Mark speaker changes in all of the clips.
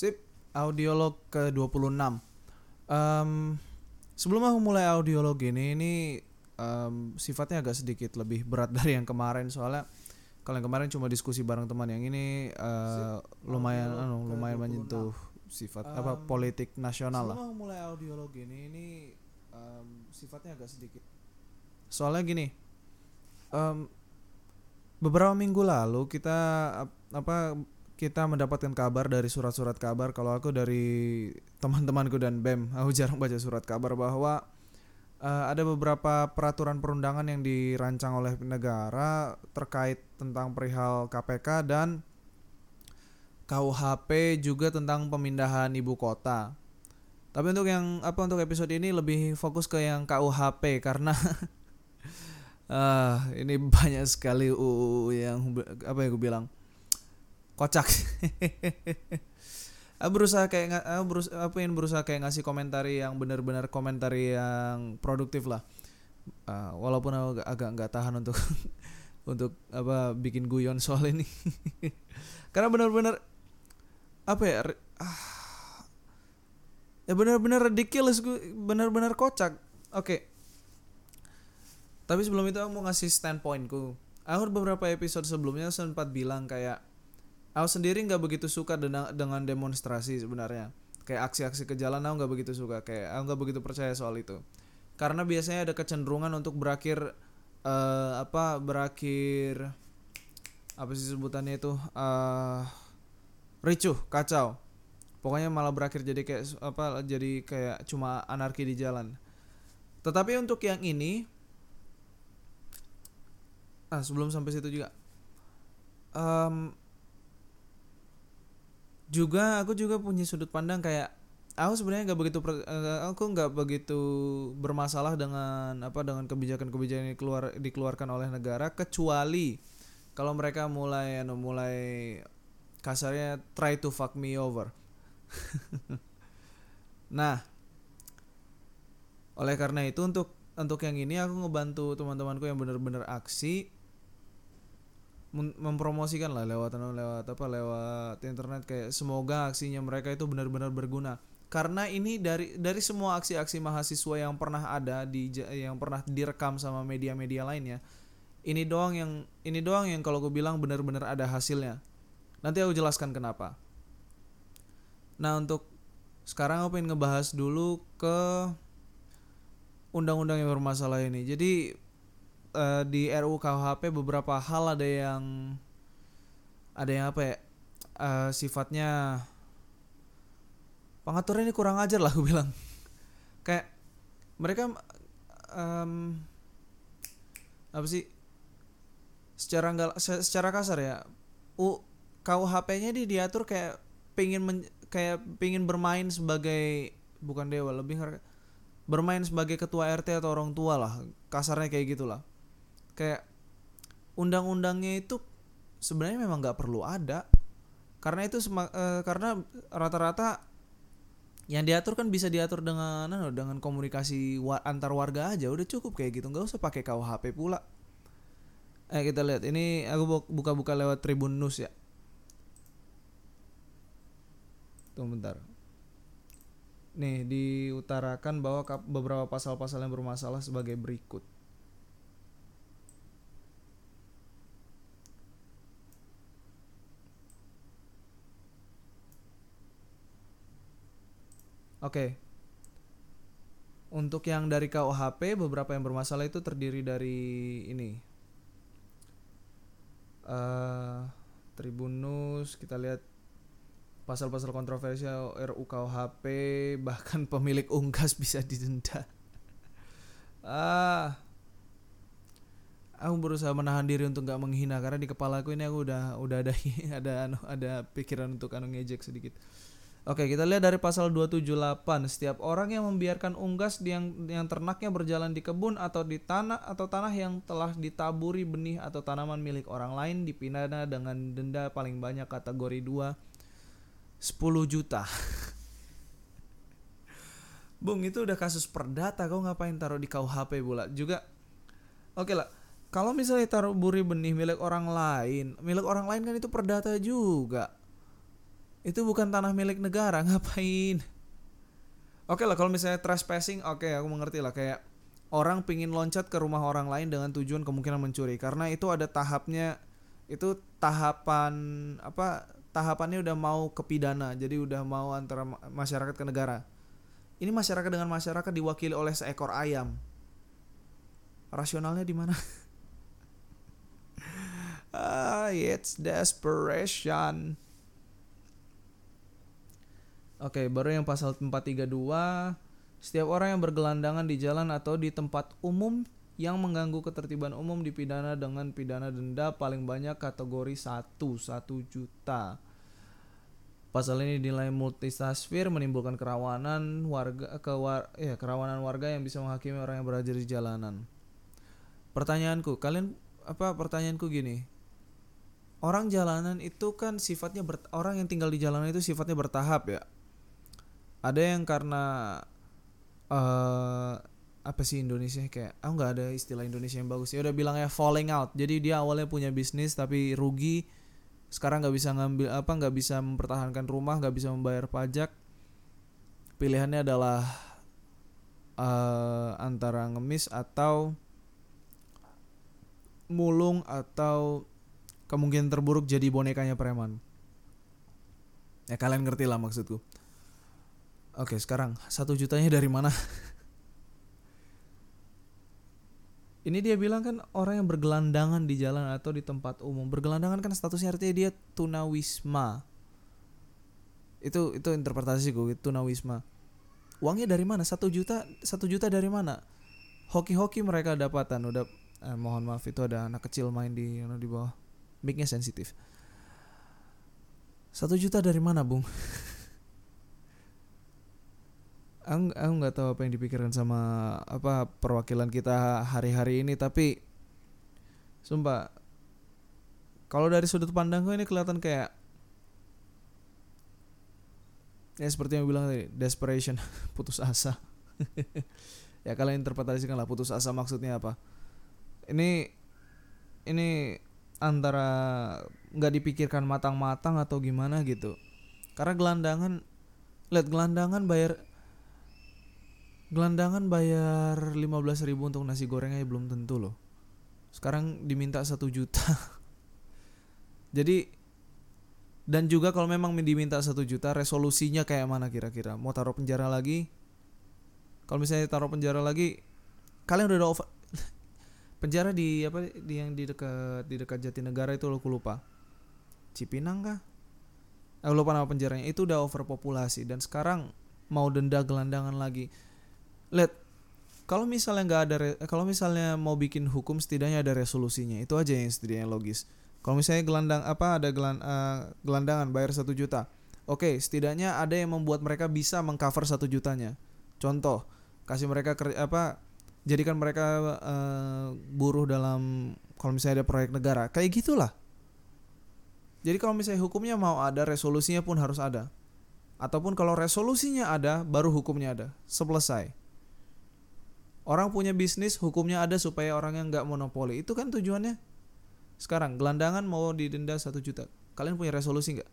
Speaker 1: Sip, audiolog ke-26. Um, sebelum aku mulai audiolog ini, ini um, sifatnya agak sedikit lebih berat dari yang kemarin soalnya kalau yang kemarin cuma diskusi bareng teman yang ini uh, lumayan anu lumayan menyentuh sifat um, apa politik nasional lah. Sebelum mulai audiolog ini, ini um, sifatnya agak sedikit. Soalnya gini, um, beberapa minggu lalu kita apa kita mendapatkan kabar dari surat-surat kabar kalau aku dari teman-temanku dan BEM aku jarang baca surat kabar bahwa uh, ada beberapa peraturan perundangan yang dirancang oleh negara terkait tentang perihal KPK dan KUHP juga tentang pemindahan ibu kota. Tapi untuk yang apa untuk episode ini lebih fokus ke yang KUHP karena uh, ini banyak sekali UU yang apa yang gue bilang kocak. Aku berusaha kayak aku berusaha apa yang berusaha kayak ngasih komentar yang benar-benar komentar yang produktif lah. Uh, walaupun aku agak nggak tahan untuk untuk apa bikin guyon soal ini. Karena benar-benar apa ya ah, ya benar-benar ridiculous benar-benar kocak. Oke. Okay. tapi sebelum itu aku mau ngasih standpointku. Aku beberapa episode sebelumnya sempat bilang kayak aku sendiri nggak begitu suka dengan demonstrasi sebenarnya. Kayak aksi-aksi ke jalan aku nggak begitu suka. Kayak aku nggak begitu percaya soal itu. Karena biasanya ada kecenderungan untuk berakhir uh, apa berakhir apa sih sebutannya itu uh, ricuh kacau. Pokoknya malah berakhir jadi kayak apa jadi kayak cuma anarki di jalan. Tetapi untuk yang ini ah sebelum sampai situ juga um, juga aku juga punya sudut pandang kayak aku sebenarnya nggak begitu eh, aku nggak begitu bermasalah dengan apa dengan kebijakan-kebijakan yang keluar dikeluarkan oleh negara kecuali kalau mereka mulai anu mulai kasarnya try to fuck me over. nah, oleh karena itu untuk untuk yang ini aku ngebantu teman-temanku yang benar-benar aksi mempromosikan lah lewat lewat apa lewat internet kayak semoga aksinya mereka itu benar-benar berguna. Karena ini dari dari semua aksi-aksi mahasiswa yang pernah ada di yang pernah direkam sama media-media lainnya ini doang yang ini doang yang kalau gue bilang benar-benar ada hasilnya. Nanti aku jelaskan kenapa. Nah untuk sekarang aku pengen ngebahas dulu ke undang-undang yang bermasalah ini. Jadi uh, di RUU KUHP beberapa hal ada yang ada yang apa ya uh, sifatnya pengaturan ini kurang ajar lah aku bilang. Kayak mereka um, apa sih secara enggak secara kasar ya U KUHP-nya di diatur kayak pengen men, kayak pengen bermain sebagai bukan dewa lebih bermain sebagai ketua RT atau orang tua lah kasarnya kayak gitulah kayak undang-undangnya itu sebenarnya memang nggak perlu ada. Karena itu uh, karena rata-rata yang diatur kan bisa diatur dengan anu, dengan komunikasi wa antar warga aja. Udah cukup kayak gitu. Nggak usah pakai KUHP pula. Eh kita lihat. Ini aku buka-buka lewat Tribun News ya. Tunggu bentar. Nih diutarakan bahwa beberapa pasal-pasal yang bermasalah sebagai berikut Oke. Untuk yang dari KUHP beberapa yang bermasalah itu terdiri dari ini. Uh, Tribunus kita lihat pasal-pasal kontroversial RUU KUHP bahkan pemilik unggas bisa didenda. Ah. Aku berusaha menahan diri untuk nggak menghina karena di kepala aku ini aku udah udah ada ada anu, ada pikiran untuk anu ngejek sedikit. Oke, kita lihat dari pasal 278. Setiap orang yang membiarkan unggas yang yang ternaknya berjalan di kebun atau di tanah atau tanah yang telah ditaburi benih atau tanaman milik orang lain dipidana dengan denda paling banyak kategori 2 10 juta. Bung, itu udah kasus perdata. Kau ngapain taruh di KUHP pula? Juga Oke lah. Kalau misalnya taruh buri benih milik orang lain, milik orang lain kan itu perdata juga itu bukan tanah milik negara ngapain? Oke lah kalau misalnya trespassing oke aku mengerti lah. Kayak orang pingin loncat ke rumah orang lain dengan tujuan kemungkinan mencuri. Karena itu ada tahapnya itu tahapan apa tahapannya udah mau ke pidana. Jadi udah mau antara masyarakat ke negara. Ini masyarakat dengan masyarakat diwakili oleh seekor ayam. Rasionalnya di mana? Ah it's desperation oke baru yang pasal 432 setiap orang yang bergelandangan di jalan atau di tempat umum yang mengganggu ketertiban umum dipidana dengan pidana denda paling banyak kategori 1 1 juta. Pasal ini dinilai multistasfir menimbulkan kerawanan warga ke war, ya, kerawanan warga yang bisa menghakimi orang yang berada di jalanan. Pertanyaanku, kalian apa pertanyaanku gini. Orang jalanan itu kan sifatnya ber, orang yang tinggal di jalanan itu sifatnya bertahap ya. Ada yang karena uh, apa sih Indonesia kayak aku oh, nggak ada istilah Indonesia yang bagus. Ya udah bilangnya falling out. Jadi dia awalnya punya bisnis tapi rugi. Sekarang nggak bisa ngambil apa nggak bisa mempertahankan rumah nggak bisa membayar pajak. Pilihannya adalah uh, antara ngemis atau mulung atau kemungkinan terburuk jadi bonekanya preman. Ya kalian ngerti lah maksudku oke sekarang. Satu jutanya dari mana? Ini dia bilang kan orang yang bergelandangan di jalan atau di tempat umum. Bergelandangan kan statusnya artinya dia tunawisma. Itu itu interpretasi gue tunawisma. Uangnya dari mana? Satu juta satu juta dari mana? Hoki-hoki mereka dapatan. Udah eh, mohon maaf itu ada anak kecil main di di bawah. Micnya sensitif. Satu juta dari mana bung aku aku nggak tahu apa yang dipikirkan sama apa perwakilan kita hari-hari ini tapi sumpah kalau dari sudut pandangku ini kelihatan kayak ya seperti yang bilang tadi desperation putus asa. Ya kalian interpretasikan lah putus asa maksudnya apa. Ini ini antara nggak dipikirkan matang-matang atau gimana gitu. Karena gelandangan lihat gelandangan bayar gelandangan bayar 15 ribu untuk nasi goreng aja belum tentu loh. Sekarang diminta satu juta. Jadi dan juga kalau memang diminta satu juta resolusinya kayak mana kira-kira? Mau taruh penjara lagi? Kalau misalnya taruh penjara lagi kalian udah ada over penjara di apa di yang di dekat di dekat Jatinegara itu lo lupa. Cipinang kah? Eh, lupa nama penjaranya. Itu udah overpopulasi dan sekarang mau denda gelandangan lagi lihat kalau misalnya nggak ada kalau misalnya mau bikin hukum setidaknya ada resolusinya. Itu aja yang setidaknya logis. Kalau misalnya gelandang apa ada gelan, uh, gelandangan bayar satu juta. Oke okay, setidaknya ada yang membuat mereka bisa mengcover satu jutanya. Contoh kasih mereka apa jadikan mereka uh, buruh dalam kalau misalnya ada proyek negara. Kayak gitulah. Jadi kalau misalnya hukumnya mau ada resolusinya pun harus ada. Ataupun kalau resolusinya ada baru hukumnya ada. Selesai Orang punya bisnis, hukumnya ada supaya orang yang nggak monopoli. Itu kan tujuannya. Sekarang gelandangan mau didenda satu juta. Kalian punya resolusi nggak?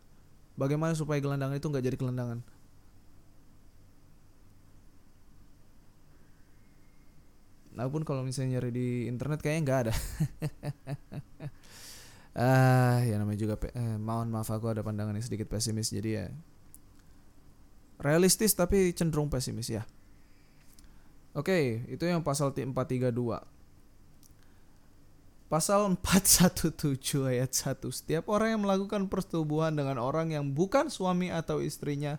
Speaker 1: Bagaimana supaya gelandangan itu nggak jadi gelandangan? Nah pun kalau misalnya nyari di internet kayaknya nggak ada. ah ya namanya juga eh, mohon maaf aku ada pandangan yang sedikit pesimis jadi ya realistis tapi cenderung pesimis ya. Oke, itu yang pasal 432. Pasal 417 ayat 1. Setiap orang yang melakukan persetubuhan dengan orang yang bukan suami atau istrinya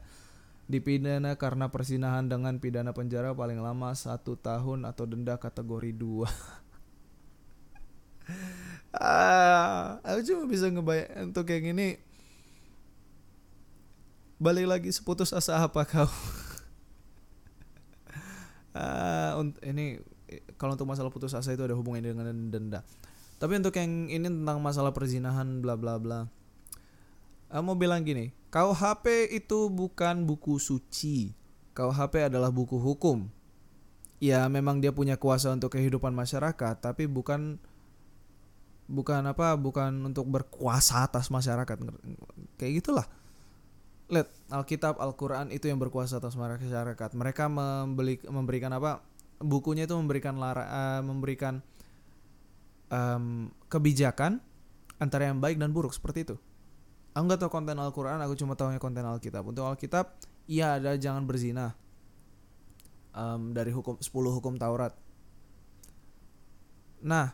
Speaker 1: dipidana karena persinahan dengan pidana penjara paling lama satu tahun atau denda kategori 2. ah, aku cuma bisa ngebayang untuk yang ini balik lagi seputus asa apa kau uh, ini kalau untuk masalah putus asa itu ada hubungannya dengan denda. Tapi untuk yang ini tentang masalah perzinahan bla bla bla. Uh, mau bilang gini, KUHP itu bukan buku suci. KUHP adalah buku hukum. Ya memang dia punya kuasa untuk kehidupan masyarakat, tapi bukan bukan apa bukan untuk berkuasa atas masyarakat kayak gitulah lihat Alkitab Al-Qur'an itu yang berkuasa atas masyarakat. Mereka membeli memberikan apa? Bukunya itu memberikan lara, uh, memberikan um, kebijakan antara yang baik dan buruk seperti itu. Aku nggak tahu konten Al-Quran, aku cuma tahunya konten Alkitab. Untuk Alkitab, iya ada jangan berzina. Um, dari hukum 10 hukum Taurat. Nah,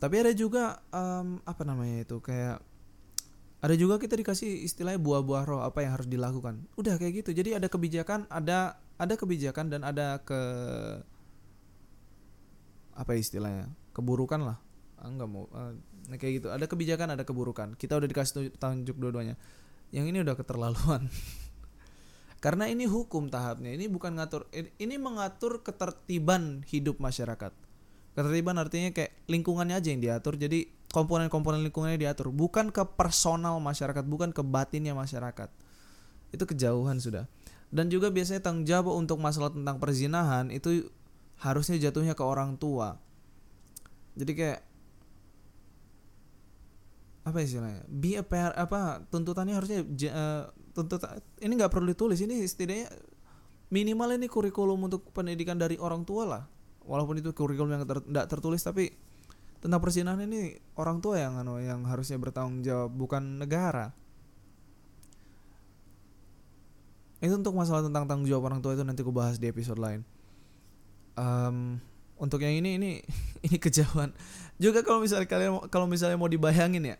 Speaker 1: tapi ada juga um, apa namanya itu kayak ada juga kita dikasih istilahnya buah-buah roh apa yang harus dilakukan. Udah kayak gitu. Jadi ada kebijakan ada ada kebijakan dan ada ke apa istilahnya? Keburukan lah. Enggak ah, mau uh, kayak gitu. Ada kebijakan ada keburukan. Kita udah dikasih tunjuk dua-duanya. Yang ini udah keterlaluan. Karena ini hukum tahapnya. Ini bukan ngatur ini mengatur ketertiban hidup masyarakat. Ketertiban artinya kayak lingkungannya aja yang diatur. Jadi komponen-komponen lingkungannya diatur. Bukan ke personal masyarakat bukan ke batinnya masyarakat. Itu kejauhan sudah. Dan juga biasanya tanggung jawab untuk masalah tentang perzinahan itu harusnya jatuhnya ke orang tua. Jadi kayak apa istilahnya? Be a parent apa tuntutannya harusnya uh, eh, tuntutan ini nggak perlu ditulis ini setidaknya minimal ini kurikulum untuk pendidikan dari orang tua lah. Walaupun itu kurikulum yang tidak ter, tertulis tapi tentang persinahan ini orang tua yang anu yang harusnya bertanggung jawab bukan negara. Itu untuk masalah tentang tanggung jawab orang tua itu nanti aku bahas di episode lain. Um, untuk yang ini ini ini kejauhan. Juga kalau misalnya kalian kalau misalnya mau dibayangin ya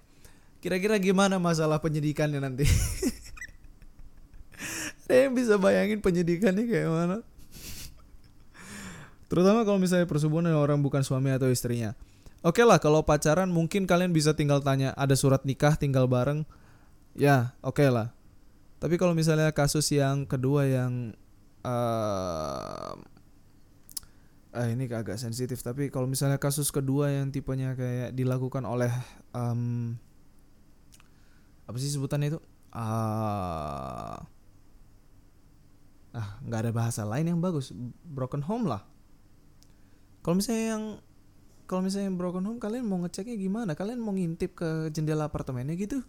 Speaker 1: kira-kira gimana masalah penyidikannya nanti? Ada yang bisa bayangin penyidikannya kayak mana? Terutama kalau misalnya persetubuhan orang bukan suami atau istrinya. Oke okay lah kalau pacaran mungkin kalian bisa tinggal tanya ada surat nikah tinggal bareng. Ya oke okay lah. Tapi kalau misalnya kasus yang kedua yang uh, uh, ini agak sensitif tapi kalau misalnya kasus kedua yang tipenya kayak dilakukan oleh um, apa sih sebutannya itu uh, ah nggak ada bahasa lain yang bagus broken home lah kalau misalnya yang kalau misalnya broken home kalian mau ngeceknya gimana? Kalian mau ngintip ke jendela apartemennya gitu?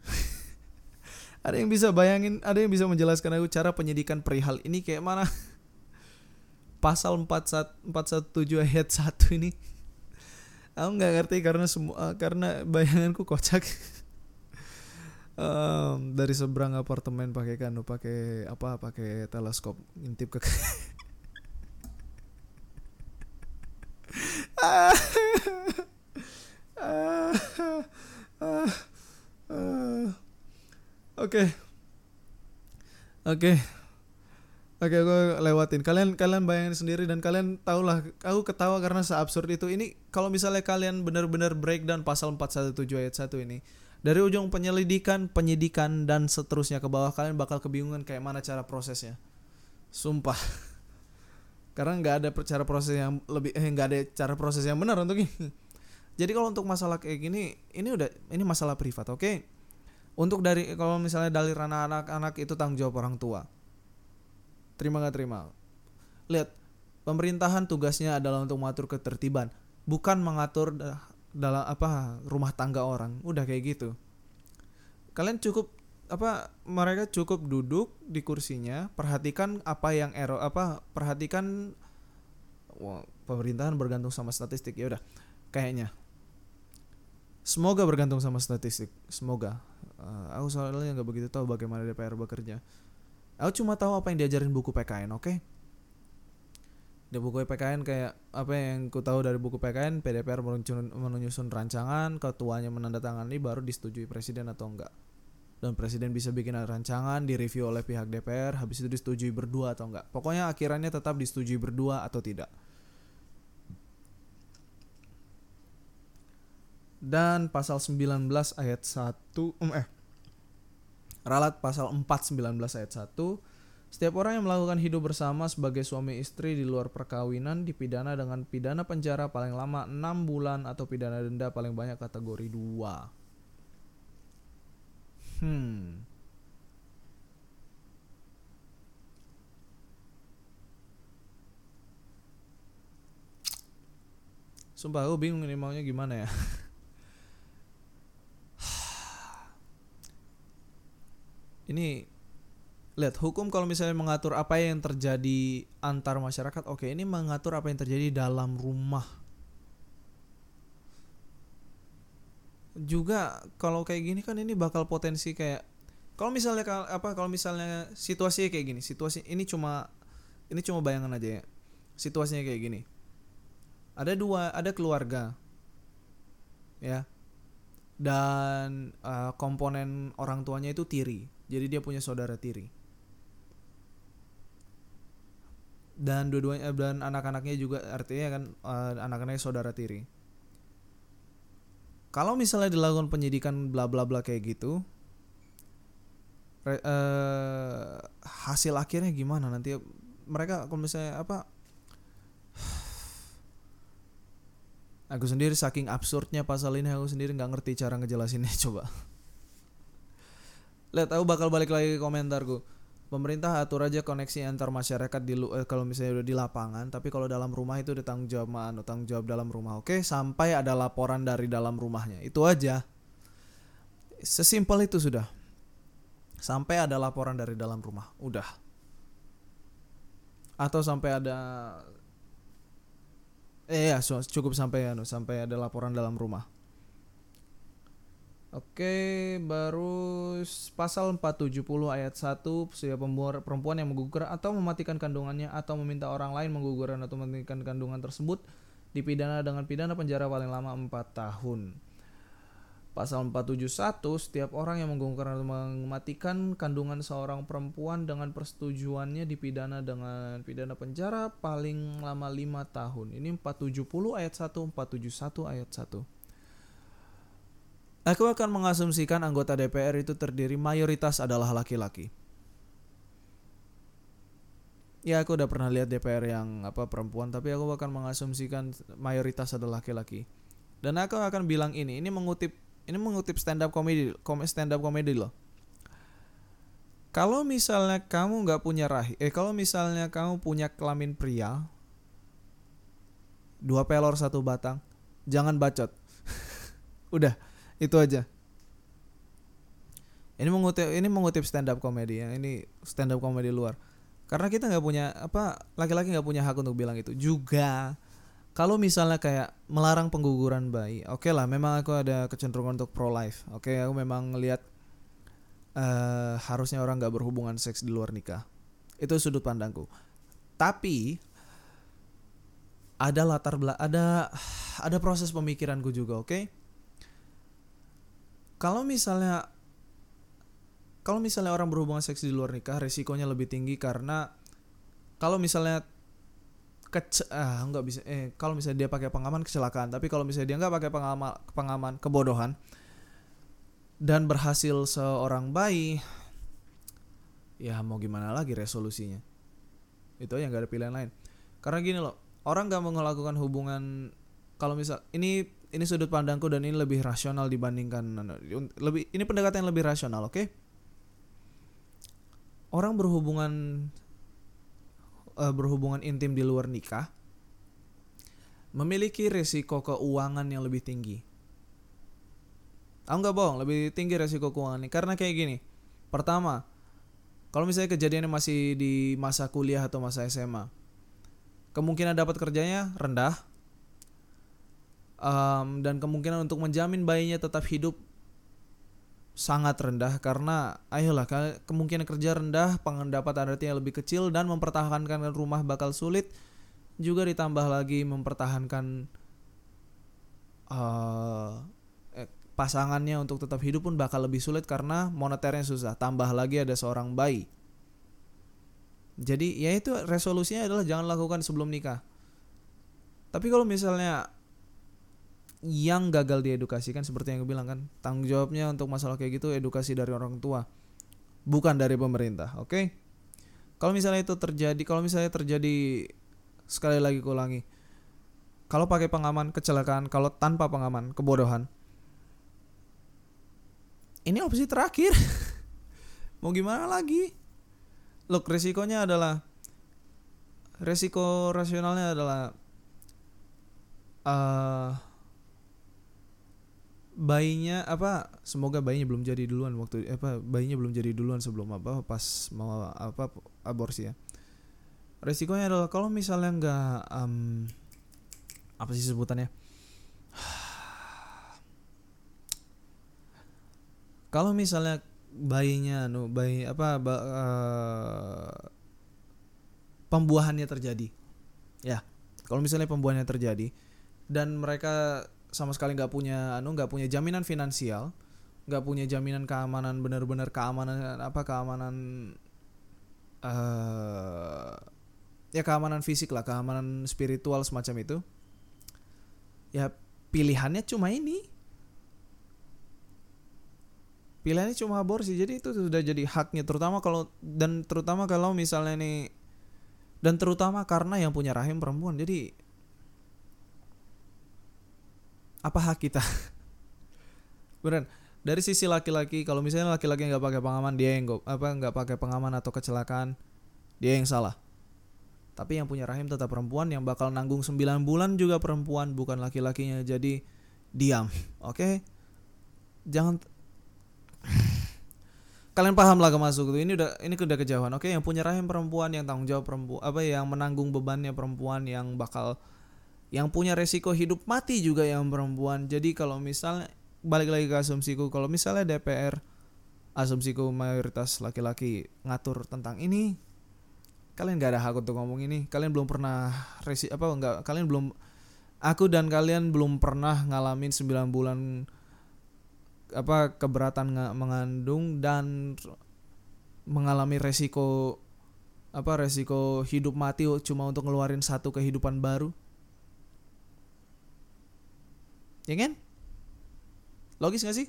Speaker 1: ada yang bisa bayangin, ada yang bisa menjelaskan aku cara penyidikan perihal ini kayak mana? Pasal 417 ayat 1 ini. Aku nggak ngerti karena semua karena bayanganku kocak. um, dari seberang apartemen pakai kanu pakai apa pakai teleskop ngintip ke Oke. Oke. Oke, gue lewatin. Kalian kalian bayangin sendiri dan kalian tahulah aku ketawa karena seabsurd itu. Ini kalau misalnya kalian benar-benar breakdown pasal 417 ayat 1 ini. Dari ujung penyelidikan, penyidikan dan seterusnya ke bawah kalian bakal kebingungan kayak mana cara prosesnya. Sumpah karena nggak ada cara proses yang lebih eh nggak ada cara proses yang benar untuk ini. Jadi kalau untuk masalah kayak gini ini udah ini masalah privat oke? Okay? untuk dari kalau misalnya dari ranah anak-anak itu tanggung jawab orang tua. Terima nggak terima? Lihat pemerintahan tugasnya adalah untuk mengatur ketertiban bukan mengatur dalam apa rumah tangga orang. Udah kayak gitu. Kalian cukup apa mereka cukup duduk di kursinya perhatikan apa yang error apa perhatikan wah, pemerintahan bergantung sama statistik ya udah kayaknya. Semoga bergantung sama statistik semoga. Uh, aku soalnya nggak begitu tahu bagaimana DPR bekerja. Aku cuma tahu apa yang diajarin buku PKN oke? Okay? di buku PKN kayak apa yang ku tahu dari buku PKN PDPR menyusun rancangan ketuanya menandatangani baru disetujui presiden atau enggak dan presiden bisa bikin rancangan direview oleh pihak DPR habis itu disetujui berdua atau enggak. Pokoknya akhirannya tetap disetujui berdua atau tidak. Dan pasal 19 ayat 1 um, eh ralat pasal 4 19 ayat 1 setiap orang yang melakukan hidup bersama sebagai suami istri di luar perkawinan dipidana dengan pidana penjara paling lama 6 bulan atau pidana denda paling banyak kategori 2 Hmm. Sumpah aku bingung ini maunya gimana ya. ini lihat hukum kalau misalnya mengatur apa yang terjadi antar masyarakat oke ini mengatur apa yang terjadi dalam rumah juga kalau kayak gini kan ini bakal potensi kayak kalau misalnya apa kalau misalnya situasinya kayak gini situasi ini cuma ini cuma bayangan aja ya situasinya kayak gini. Ada dua ada keluarga ya dan uh, komponen orang tuanya itu tiri jadi dia punya saudara tiri. Dan dua-duanya dan anak-anaknya juga artinya kan uh, anak-anaknya saudara tiri kalau misalnya dilakukan penyidikan bla bla bla kayak gitu re, uh, hasil akhirnya gimana nanti mereka kalau misalnya apa Aku sendiri saking absurdnya pasal ini aku sendiri nggak ngerti cara ngejelasinnya coba. Lihat aku bakal balik lagi ke komentarku. Pemerintah atur aja koneksi antar masyarakat di eh, kalau misalnya udah di lapangan, tapi kalau dalam rumah itu udah tanggung jawab mana, tanggung jawab dalam rumah. Oke, sampai ada laporan dari dalam rumahnya. Itu aja. Sesimpel itu sudah. Sampai ada laporan dari dalam rumah. Udah. Atau sampai ada Eh ya, cukup sampai anu sampai ada laporan dalam rumah. Oke, baru pasal 470 ayat 1 setiap perempuan yang menggugurkan atau mematikan kandungannya atau meminta orang lain menggugurkan atau mematikan kandungan tersebut dipidana dengan pidana penjara paling lama 4 tahun. Pasal 471, setiap orang yang menggugurkan atau mematikan kandungan seorang perempuan dengan persetujuannya dipidana dengan pidana penjara paling lama 5 tahun. Ini 470 ayat 1, 471 ayat 1. Aku akan mengasumsikan anggota DPR itu terdiri mayoritas adalah laki-laki. Ya aku udah pernah lihat DPR yang apa perempuan tapi aku akan mengasumsikan mayoritas adalah laki-laki. Dan aku akan bilang ini, ini mengutip ini mengutip stand up comedy stand up comedy loh kalau misalnya kamu nggak punya rahim eh kalau misalnya kamu punya kelamin pria dua pelor satu batang jangan bacot udah itu aja ini mengutip ini mengutip stand up comedy ya ini stand up comedy luar karena kita nggak punya apa laki-laki nggak punya hak untuk bilang itu juga kalau misalnya kayak melarang pengguguran bayi, oke okay lah, memang aku ada kecenderungan untuk pro life. Oke, okay, aku memang lihat uh, harusnya orang nggak berhubungan seks di luar nikah. Itu sudut pandangku. Tapi ada latar belakang, ada ada proses pemikiranku juga, oke? Okay? Kalau misalnya kalau misalnya orang berhubungan seks di luar nikah, resikonya lebih tinggi karena kalau misalnya kece ah nggak bisa eh kalau misalnya dia pakai pengaman kecelakaan. Tapi kalau misalnya dia nggak pakai pengaman pengaman kebodohan dan berhasil seorang bayi ya mau gimana lagi resolusinya? Itu aja nggak ada pilihan lain. Karena gini loh orang nggak mau melakukan hubungan kalau misal ini ini sudut pandangku dan ini lebih rasional dibandingkan lebih ini pendekatan yang lebih rasional oke okay? orang berhubungan uh, berhubungan intim di luar nikah memiliki risiko keuangan yang lebih tinggi. Aku nggak bohong, lebih tinggi risiko keuangan ini karena kayak gini. Pertama, kalau misalnya kejadiannya masih di masa kuliah atau masa SMA, kemungkinan dapat kerjanya rendah, um, dan kemungkinan untuk menjamin bayinya tetap hidup sangat rendah karena ayolah kemungkinan kerja rendah, pendapatan artinya lebih kecil dan mempertahankan rumah bakal sulit juga ditambah lagi mempertahankan uh, pasangannya untuk tetap hidup pun bakal lebih sulit karena moneternya susah. Tambah lagi ada seorang bayi. Jadi ya itu resolusinya adalah jangan lakukan sebelum nikah. Tapi kalau misalnya yang gagal diedukasikan seperti yang gue bilang kan tanggung jawabnya untuk masalah kayak gitu edukasi dari orang tua bukan dari pemerintah oke okay? kalau misalnya itu terjadi kalau misalnya terjadi sekali lagi kulangi kalau pakai pengaman kecelakaan kalau tanpa pengaman kebodohan ini opsi terakhir mau gimana lagi look resikonya adalah resiko rasionalnya adalah uh, bayinya apa semoga bayinya belum jadi duluan waktu apa bayinya belum jadi duluan sebelum apa pas mau apa aborsi ya. Resikonya adalah kalau misalnya nggak um, apa sih sebutannya? Kalau misalnya bayinya nu bayi apa ba, uh, pembuahannya terjadi ya. Kalau misalnya pembuahannya terjadi dan mereka sama sekali nggak punya anu nggak punya jaminan finansial nggak punya jaminan keamanan benar-benar keamanan apa keamanan uh, ya keamanan fisik lah keamanan spiritual semacam itu ya pilihannya cuma ini. Pilihannya cuma aborsi jadi itu sudah jadi haknya terutama kalau dan terutama kalau misalnya nih dan terutama karena yang punya rahim perempuan jadi apa hak kita? Beneran. Dari sisi laki-laki kalau misalnya laki-laki nggak pakai pengaman dia yang gak, apa nggak pakai pengaman atau kecelakaan dia yang salah. Tapi yang punya rahim tetap perempuan yang bakal nanggung 9 bulan juga perempuan bukan laki-lakinya. Jadi diam oke? Okay? jangan kalian paham lah kemasuk itu ini udah ini udah kejauhan oke? Yang punya rahim perempuan yang tanggung jawab perempuan apa yang menanggung bebannya perempuan yang bakal yang punya resiko hidup mati juga yang perempuan. Jadi kalau misalnya balik lagi ke asumsiku kalau misalnya DPR asumsiku mayoritas laki-laki ngatur tentang ini kalian gak ada hak untuk ngomong ini. Kalian belum pernah resi apa enggak kalian belum aku dan kalian belum pernah ngalamin 9 bulan apa keberatan mengandung dan mengalami resiko apa resiko hidup mati cuma untuk ngeluarin satu kehidupan baru ya kan? Logis gak sih?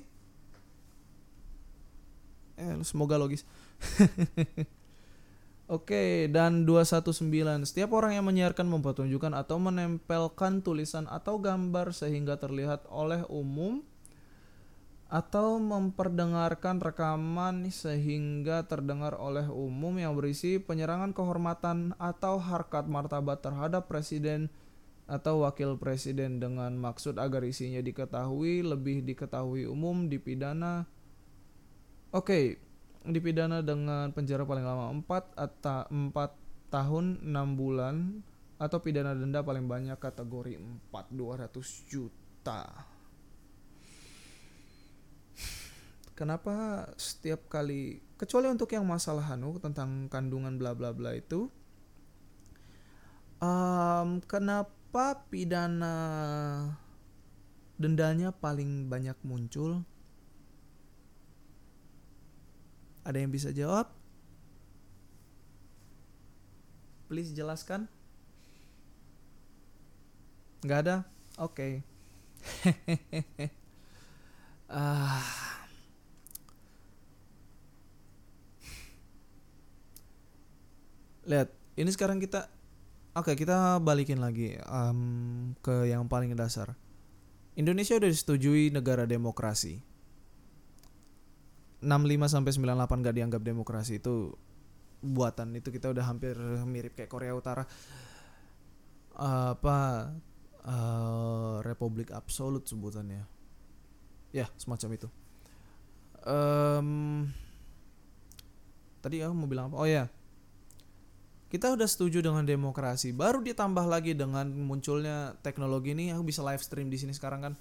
Speaker 1: Eh semoga logis. Oke, dan 219. Setiap orang yang menyiarkan mempertunjukkan atau menempelkan tulisan atau gambar sehingga terlihat oleh umum atau memperdengarkan rekaman sehingga terdengar oleh umum yang berisi penyerangan kehormatan atau harkat martabat terhadap presiden atau wakil presiden dengan maksud agar isinya diketahui lebih diketahui umum dipidana. Oke okay, dipidana dengan penjara paling lama 4 atau 4 tahun 6 bulan atau pidana denda paling banyak kategori 4 200 juta. Kenapa setiap kali kecuali untuk yang masalah Hanu tentang kandungan bla bla bla itu um, kenapa pidana dendanya paling banyak muncul? Ada yang bisa jawab? Please jelaskan. Nggak ada? Oke. Okay. ah. Lihat ini sekarang kita oke kita balikin lagi um, ke yang paling dasar. Indonesia udah disetujui negara demokrasi. 65 sampai 98 gak dianggap demokrasi itu buatan. Itu kita udah hampir mirip kayak Korea Utara. Uh, apa uh, Republik Absolut sebutannya. Ya semacam itu. Um, tadi aku mau bilang apa? Oh ya kita udah setuju dengan demokrasi baru ditambah lagi dengan munculnya teknologi ini aku bisa live stream di sini sekarang kan.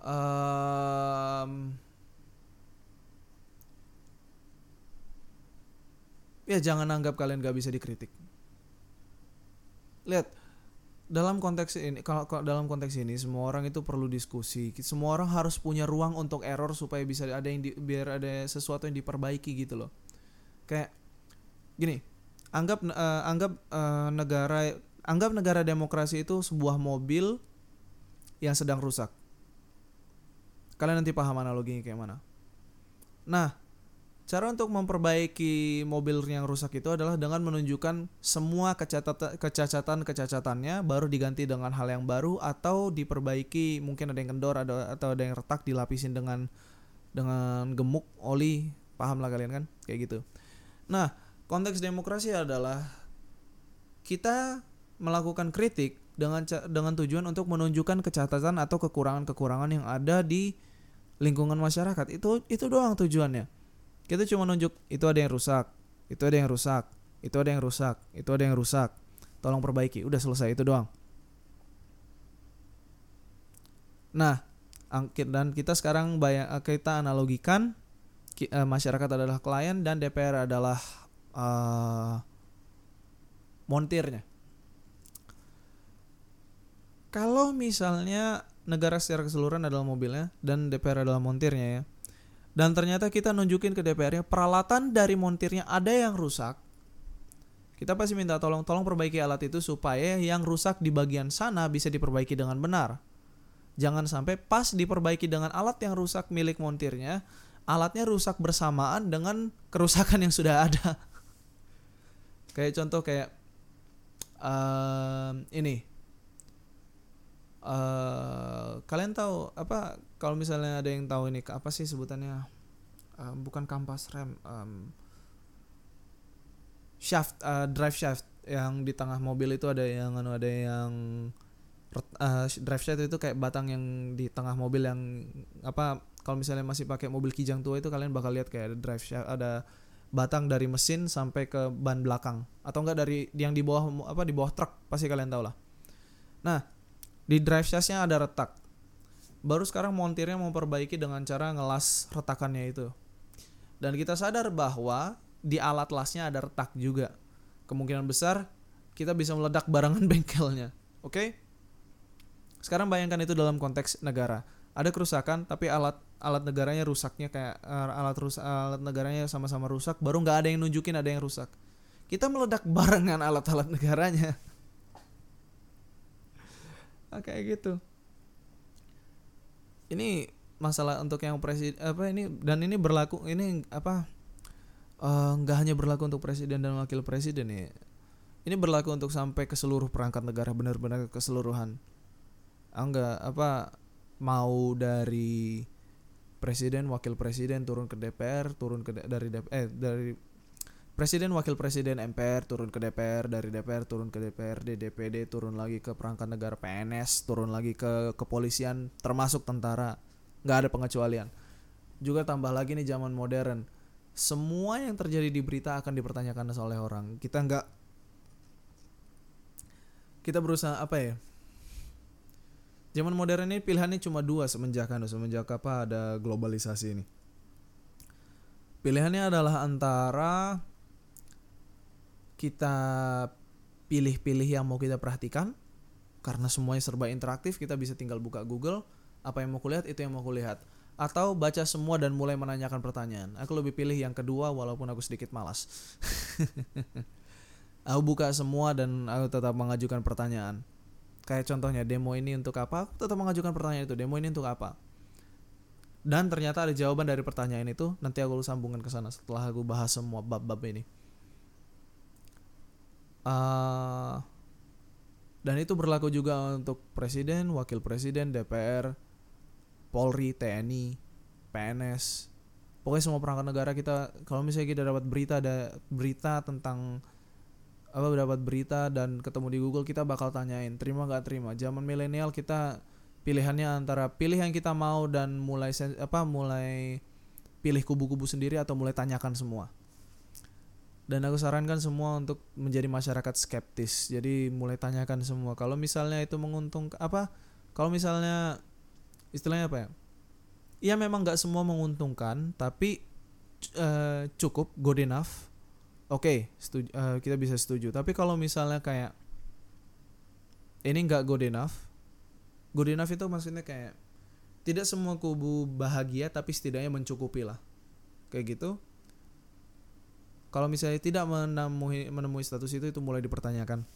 Speaker 1: Um, ya jangan anggap kalian gak bisa dikritik. Lihat dalam konteks ini kalau dalam konteks ini semua orang itu perlu diskusi. Semua orang harus punya ruang untuk error supaya bisa ada yang di, biar ada sesuatu yang diperbaiki gitu loh. Kayak gini anggap uh, anggap uh, negara anggap negara demokrasi itu sebuah mobil yang sedang rusak. Kalian nanti paham analoginya kayak mana. Nah, cara untuk memperbaiki mobil yang rusak itu adalah dengan menunjukkan semua kecacatan kecacatannya baru diganti dengan hal yang baru atau diperbaiki mungkin ada yang kendor ada atau ada yang retak dilapisin dengan dengan gemuk oli paham lah kalian kan kayak gitu nah konteks demokrasi adalah kita melakukan kritik dengan dengan tujuan untuk menunjukkan kecatatan atau kekurangan-kekurangan yang ada di lingkungan masyarakat. Itu itu doang tujuannya. Kita cuma nunjuk itu ada yang rusak, itu ada yang rusak, itu ada yang rusak, itu ada yang rusak. Tolong perbaiki. Udah selesai itu doang. Nah, dan kita sekarang bayang, kita analogikan eh, masyarakat adalah klien dan DPR adalah uh, montirnya. Kalau misalnya negara secara keseluruhan adalah mobilnya dan DPR adalah montirnya ya. Dan ternyata kita nunjukin ke DPR-nya peralatan dari montirnya ada yang rusak. Kita pasti minta tolong tolong perbaiki alat itu supaya yang rusak di bagian sana bisa diperbaiki dengan benar. Jangan sampai pas diperbaiki dengan alat yang rusak milik montirnya, alatnya rusak bersamaan dengan kerusakan yang sudah ada. Kayak contoh kayak uh, ini. Uh, kalian tahu apa kalau misalnya ada yang tahu ini apa sih sebutannya? Uh, bukan kampas rem, um, shaft, uh, drive shaft yang di tengah mobil itu ada yang anu ada yang uh, drive shaft itu kayak batang yang di tengah mobil yang apa kalau misalnya masih pakai mobil kijang tua itu kalian bakal lihat kayak ada drive shaft ada batang dari mesin sampai ke ban belakang atau enggak dari yang di bawah apa di bawah truk pasti kalian tahu lah. Nah, di drive shaftnya ada retak. Baru sekarang montirnya memperbaiki dengan cara ngelas retakannya itu. Dan kita sadar bahwa di alat lasnya ada retak juga. Kemungkinan besar kita bisa meledak barangan bengkelnya. Oke? Okay? Sekarang bayangkan itu dalam konteks negara. Ada kerusakan tapi alat alat negaranya rusaknya kayak uh, alat rusak alat negaranya sama-sama rusak, baru nggak ada yang nunjukin ada yang rusak. Kita meledak barengan alat-alat negaranya. nah, kayak gitu. Ini masalah untuk yang presiden apa ini dan ini berlaku ini apa eh, nggak uh, hanya berlaku untuk presiden dan wakil presiden ya ini berlaku untuk sampai ke seluruh perangkat negara benar-benar keseluruhan enggak ah, apa mau dari presiden wakil presiden turun ke DPR turun ke dari eh dari presiden wakil presiden MPR turun ke DPR dari DPR turun ke DPRD DPD turun lagi ke perangkat negara PNS turun lagi ke kepolisian termasuk tentara. Nggak ada pengecualian. Juga tambah lagi nih zaman modern. Semua yang terjadi di berita akan dipertanyakan oleh orang. Kita nggak kita berusaha apa ya zaman modern ini pilihannya cuma dua semenjak kan semenjak apa ada globalisasi ini. Pilihannya adalah antara kita pilih-pilih yang mau kita perhatikan karena semuanya serba interaktif kita bisa tinggal buka Google apa yang mau kulihat itu yang mau kulihat. Atau baca semua dan mulai menanyakan pertanyaan. Aku lebih pilih yang kedua walaupun aku sedikit malas. Aku buka semua dan aku tetap mengajukan pertanyaan kayak contohnya demo ini untuk apa? Aku tetap mengajukan pertanyaan itu demo ini untuk apa? Dan ternyata ada jawaban dari pertanyaan itu nanti aku sambungkan ke sana setelah aku bahas semua bab-bab ini. Uh, dan itu berlaku juga untuk presiden wakil presiden DPR Polri TNI PNS pokoknya semua perangkat negara kita kalau misalnya kita dapat berita ada berita tentang apa dapat berita dan ketemu di Google kita bakal tanyain terima nggak terima? Zaman milenial kita pilihannya antara pilih yang kita mau dan mulai apa mulai pilih kubu-kubu sendiri atau mulai tanyakan semua. Dan aku sarankan semua untuk menjadi masyarakat skeptis. Jadi mulai tanyakan semua. Kalau misalnya itu menguntung apa kalau misalnya istilahnya apa ya? Ya memang nggak semua menguntungkan tapi uh, cukup good enough oke okay, uh, eh, kita bisa setuju. Tapi kalau misalnya kayak ini nggak good enough. Good enough itu maksudnya kayak tidak semua kubu bahagia tapi setidaknya mencukupi lah. Kayak gitu. Kalau misalnya tidak menemui menemui status itu itu mulai dipertanyakan.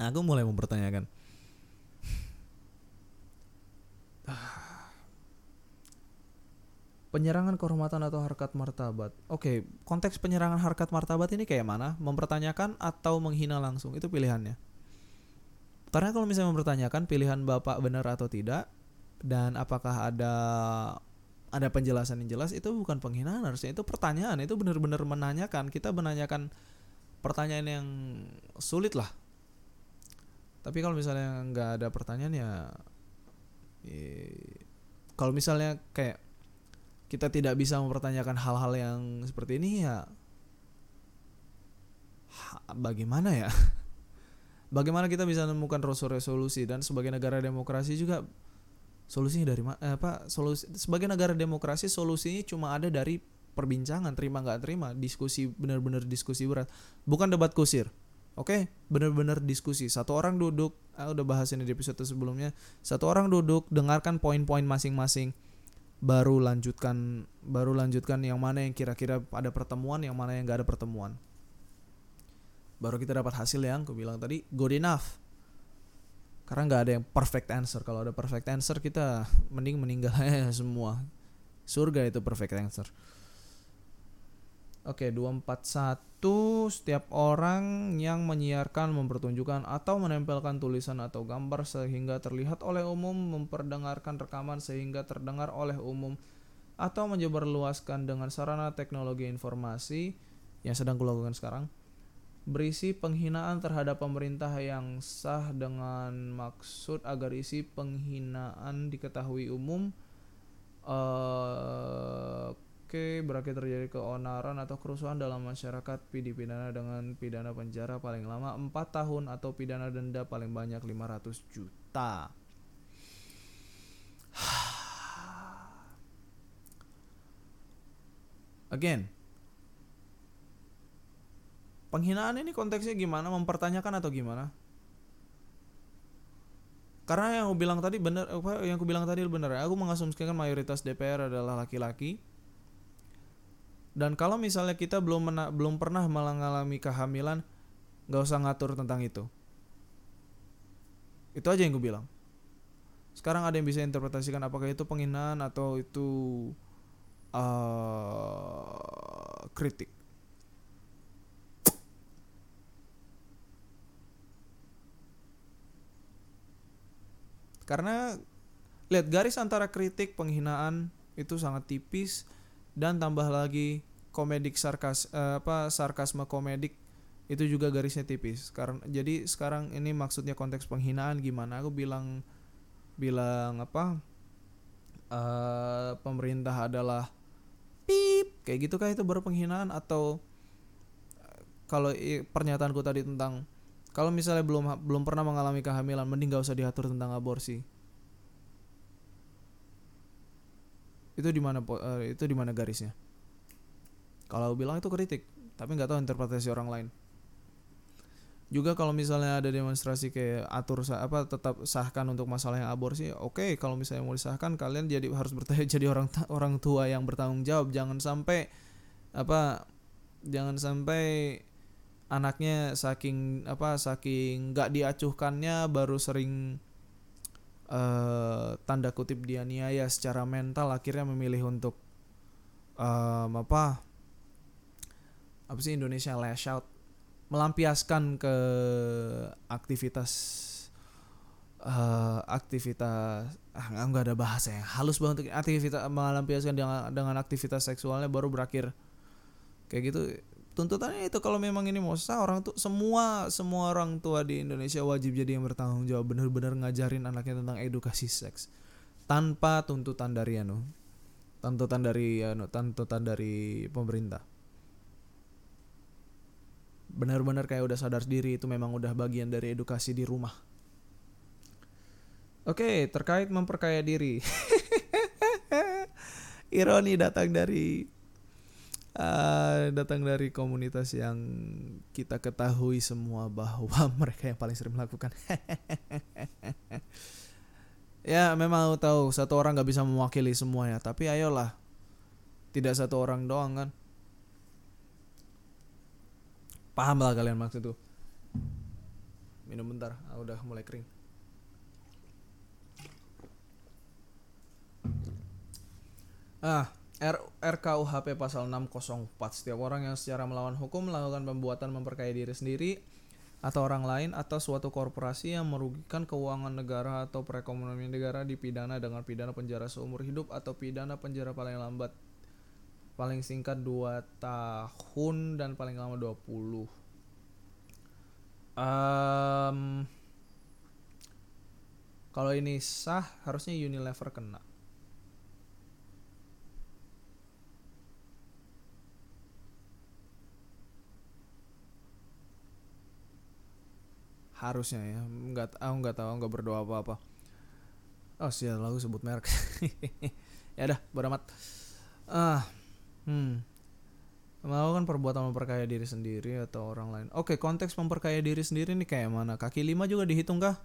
Speaker 1: Aku mulai mempertanyakan penyerangan kehormatan atau harkat martabat. Oke, konteks penyerangan harkat martabat ini kayak mana? Mempertanyakan atau menghina langsung itu pilihannya. Karena kalau misalnya mempertanyakan pilihan bapak benar atau tidak dan apakah ada ada penjelasan yang jelas itu bukan penghinaan harusnya itu pertanyaan itu benar-benar menanyakan kita menanyakan pertanyaan yang sulit lah tapi kalau misalnya nggak ada pertanyaan ya eh, kalau misalnya kayak kita tidak bisa mempertanyakan hal-hal yang seperti ini ya bagaimana ya? Bagaimana kita bisa menemukan resolusi? Dan sebagai negara demokrasi juga solusinya dari eh, apa solusi sebagai negara demokrasi solusinya cuma ada dari perbincangan terima nggak terima diskusi benar-benar diskusi berat. Bukan debat kusir oke? Okay? benar-benar diskusi. Satu orang duduk ah, udah bahas ini di episode sebelumnya. Satu orang duduk dengarkan poin-poin masing-masing baru lanjutkan baru lanjutkan yang mana yang kira-kira ada pertemuan yang mana yang nggak ada pertemuan. Baru kita dapat hasil yang aku bilang tadi good enough. Karena nggak ada yang perfect answer. Kalau ada perfect answer kita mending meninggal semua. Surga itu perfect answer Oke, 241 setiap orang yang menyiarkan, mempertunjukkan atau menempelkan tulisan atau gambar sehingga terlihat oleh umum, memperdengarkan rekaman sehingga terdengar oleh umum atau menyebarluaskan dengan sarana teknologi informasi yang sedang kulakukan sekarang berisi penghinaan terhadap pemerintah yang sah dengan maksud agar isi penghinaan diketahui umum uh, Oke, berakhir terjadi keonaran atau kerusuhan dalam masyarakat pidana dengan pidana penjara paling lama 4 tahun atau pidana denda paling banyak 500 juta. Again, penghinaan ini konteksnya gimana? Mempertanyakan atau gimana? Karena yang aku bilang tadi benar yang aku bilang tadi benar aku mengasumsikan mayoritas DPR adalah laki-laki dan kalau misalnya kita belum mena, belum pernah mengalami kehamilan nggak usah ngatur tentang itu. Itu aja yang gue bilang. Sekarang ada yang bisa interpretasikan apakah itu penghinaan atau itu uh, kritik. Karena lihat garis antara kritik penghinaan itu sangat tipis dan tambah lagi komedik sarkas uh, apa sarkasme komedik itu juga garisnya tipis. Karena jadi sekarang ini maksudnya konteks penghinaan gimana? Aku bilang bilang apa uh, pemerintah adalah pip kayak gitu kah itu baru penghinaan? Atau uh, kalau pernyataanku tadi tentang kalau misalnya belum belum pernah mengalami kehamilan, mending gak usah diatur tentang aborsi. Itu di mana uh, itu di mana garisnya? Kalau bilang itu kritik, tapi nggak tahu interpretasi orang lain. Juga kalau misalnya ada demonstrasi kayak atur apa tetap sahkan untuk masalah yang aborsi, oke okay, kalau misalnya mau disahkan kalian jadi harus bertanya jadi orang orang tua yang bertanggung jawab, jangan sampai apa jangan sampai anaknya saking apa saking nggak diacuhkannya baru sering uh, tanda kutip dianiaya secara mental akhirnya memilih untuk um, apa apa sih Indonesia lash out. Melampiaskan ke aktivitas uh, aktivitas ah nggak ada bahasa yang halus banget aktivitas melampiaskan dengan dengan aktivitas seksualnya baru berakhir. Kayak gitu tuntutannya itu kalau memang ini mau sah orang tuh semua semua orang tua di Indonesia wajib jadi yang bertanggung jawab benar-benar ngajarin anaknya tentang edukasi seks. Tanpa tuntutan dari anu tuntutan dari anu tuntutan dari pemerintah. Benar-benar kayak udah sadar diri itu memang udah bagian dari edukasi di rumah. Oke, terkait memperkaya diri. Ironi datang dari uh, datang dari komunitas yang kita ketahui semua bahwa mereka yang paling sering melakukan. Ya memang tahu satu orang nggak bisa mewakili semuanya tapi ayolah. Tidak satu orang doang kan? Paham lah kalian maksud tuh minum bentar ah, udah mulai kering. Ah R RKUHP pasal 604 setiap orang yang secara melawan hukum melakukan pembuatan memperkaya diri sendiri atau orang lain atau suatu korporasi yang merugikan keuangan negara atau perekonomian negara dipidana dengan pidana penjara seumur hidup atau pidana penjara paling lambat paling singkat 2 tahun dan paling lama 20 um, Kalau ini sah harusnya Unilever kena. Harusnya ya, nggak aku nggak tahu nggak berdoa apa apa. Oh sih lalu sebut merek. ya dah, beramat. Ah, hmm. Melakukan perbuatan memperkaya diri sendiri atau orang lain. Oke, konteks memperkaya diri sendiri nih kayak mana? Kaki lima juga dihitung kah?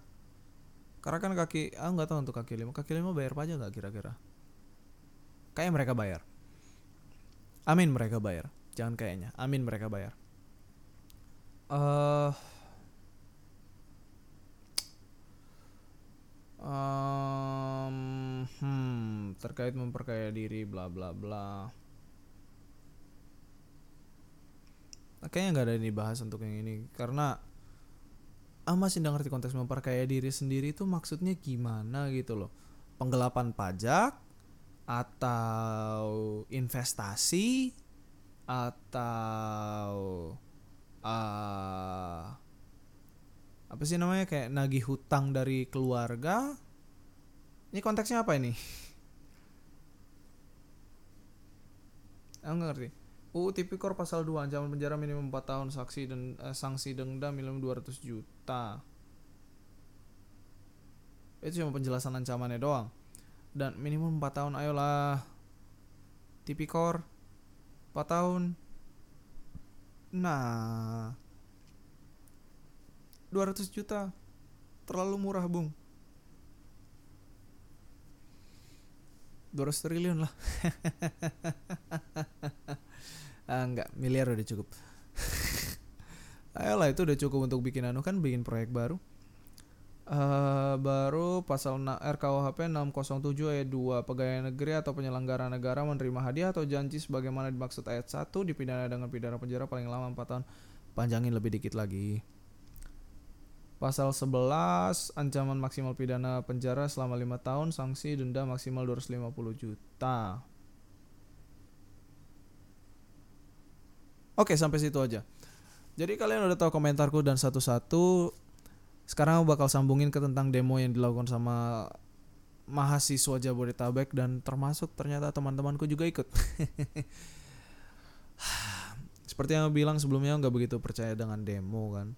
Speaker 1: Karena kan kaki, ah nggak tahu untuk kaki lima. Kaki lima bayar pajak nggak kira-kira? Kayak mereka bayar. Amin mereka bayar. Jangan kayaknya. Amin mereka bayar. Eh uh, um, hmm, terkait memperkaya diri bla bla bla. kayaknya nggak ada yang dibahas untuk yang ini karena ah masih nggak ngerti konteks memperkaya diri sendiri itu maksudnya gimana gitu loh penggelapan pajak atau investasi atau uh, apa sih namanya kayak nagih hutang dari keluarga ini konteksnya apa ini aku nggak ngerti UU Tipikor pasal 2 ancaman penjara minimum 4 tahun saksi dan eh, sanksi denda minimum 200 juta. Itu cuma penjelasan ancamannya doang. Dan minimum 4 tahun ayolah. Tipikor 4 tahun. Nah. 200 juta. Terlalu murah, Bung. 200 triliun lah. ah, enggak miliar udah cukup ayolah itu udah cukup untuk bikin anu kan bikin proyek baru Uh, baru pasal RKUHP 607 ayat 2 pegawai negeri atau penyelenggara negara menerima hadiah atau janji sebagaimana dimaksud ayat 1 dipidana dengan pidana penjara paling lama 4 tahun panjangin lebih dikit lagi Pasal 11 ancaman maksimal pidana penjara selama 5 tahun sanksi denda maksimal 250 juta Oke, sampai situ aja. Jadi kalian udah tahu komentarku dan satu-satu sekarang aku bakal sambungin ke tentang demo yang dilakukan sama mahasiswa Jabodetabek dan termasuk ternyata teman-temanku juga ikut. Seperti yang aku bilang sebelumnya nggak begitu percaya dengan demo kan.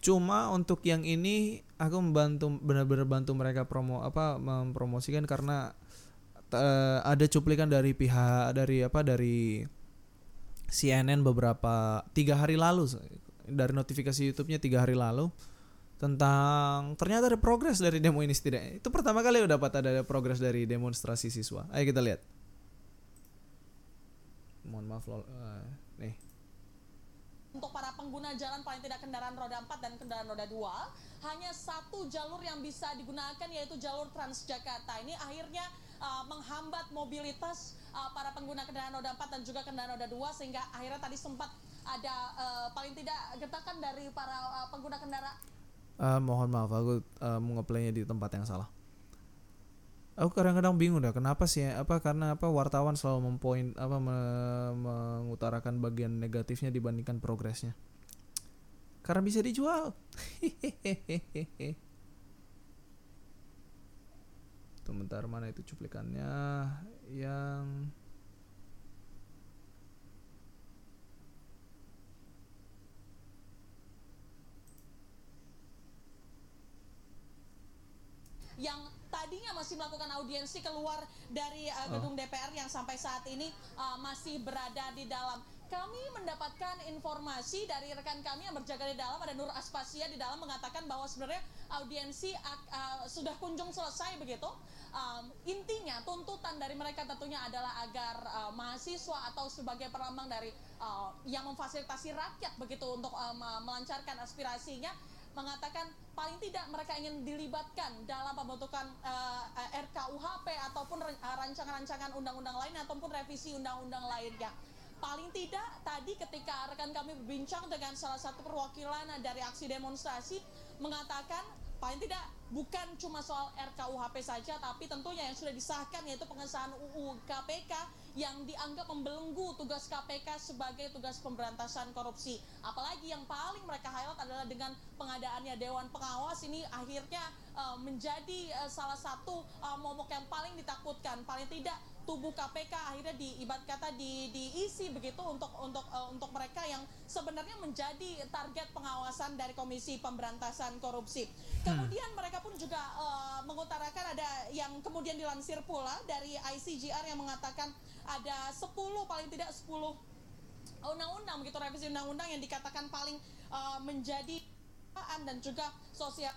Speaker 1: Cuma untuk yang ini aku membantu benar-benar bantu mereka promo apa mempromosikan karena uh, ada cuplikan dari pihak dari apa dari CNN beberapa tiga hari lalu dari notifikasi YouTube-nya tiga hari lalu tentang ternyata ada progres dari demo ini setidaknya. Itu pertama kali udah dapat ada progres dari demonstrasi siswa. Ayo kita lihat. Mohon maaf lol uh, nih
Speaker 2: untuk para pengguna jalan paling tidak kendaraan roda 4 dan kendaraan roda 2 hanya satu jalur yang bisa digunakan yaitu jalur Transjakarta ini akhirnya uh, menghambat mobilitas uh, para pengguna kendaraan roda 4 dan juga kendaraan roda 2 sehingga akhirnya tadi sempat ada uh, paling tidak getakan dari para uh, pengguna kendaraan.
Speaker 1: Uh, mohon maaf aku uh, mau ngeplaynya di tempat yang salah. Aku kadang-kadang bingung dah kenapa sih apa karena apa wartawan selalu mempoint apa me, mengutarakan bagian negatifnya dibandingkan progresnya. Karena bisa dijual. Sebentar mana itu cuplikannya yang
Speaker 2: yang tadinya masih melakukan audiensi keluar dari uh, gedung oh. DPR yang sampai saat ini uh, masih berada di dalam. Kami mendapatkan informasi dari rekan kami yang berjaga di dalam ada Nur Aspasia di dalam mengatakan bahwa sebenarnya audiensi uh, sudah kunjung selesai begitu um, intinya tuntutan dari mereka tentunya adalah agar uh, mahasiswa atau sebagai perlambang dari uh, yang memfasilitasi rakyat begitu untuk um, melancarkan aspirasinya mengatakan paling tidak mereka ingin dilibatkan dalam pembentukan uh, RKUHP ataupun rancangan-rancangan undang-undang lain ataupun revisi undang-undang lainnya. Paling tidak tadi ketika rekan kami berbincang dengan salah satu perwakilan dari aksi demonstrasi mengatakan paling tidak bukan cuma soal RKUHP saja tapi tentunya yang sudah disahkan yaitu pengesahan UU KPK yang dianggap membelenggu tugas KPK sebagai tugas pemberantasan korupsi. Apalagi yang paling mereka highlight adalah dengan pengadaannya Dewan Pengawas ini akhirnya uh, menjadi uh, salah satu uh, momok yang paling ditakutkan. Paling tidak tubuh KPK akhirnya diibat kata di, diisi begitu untuk untuk uh, untuk mereka yang sebenarnya menjadi target pengawasan dari Komisi Pemberantasan Korupsi. Kemudian mereka pun juga uh, mengutarakan ada yang kemudian dilansir pula dari ICGR yang mengatakan ada 10 paling tidak 10 undang-undang begitu revisi undang-undang yang dikatakan paling uh, menjadi dan juga sosial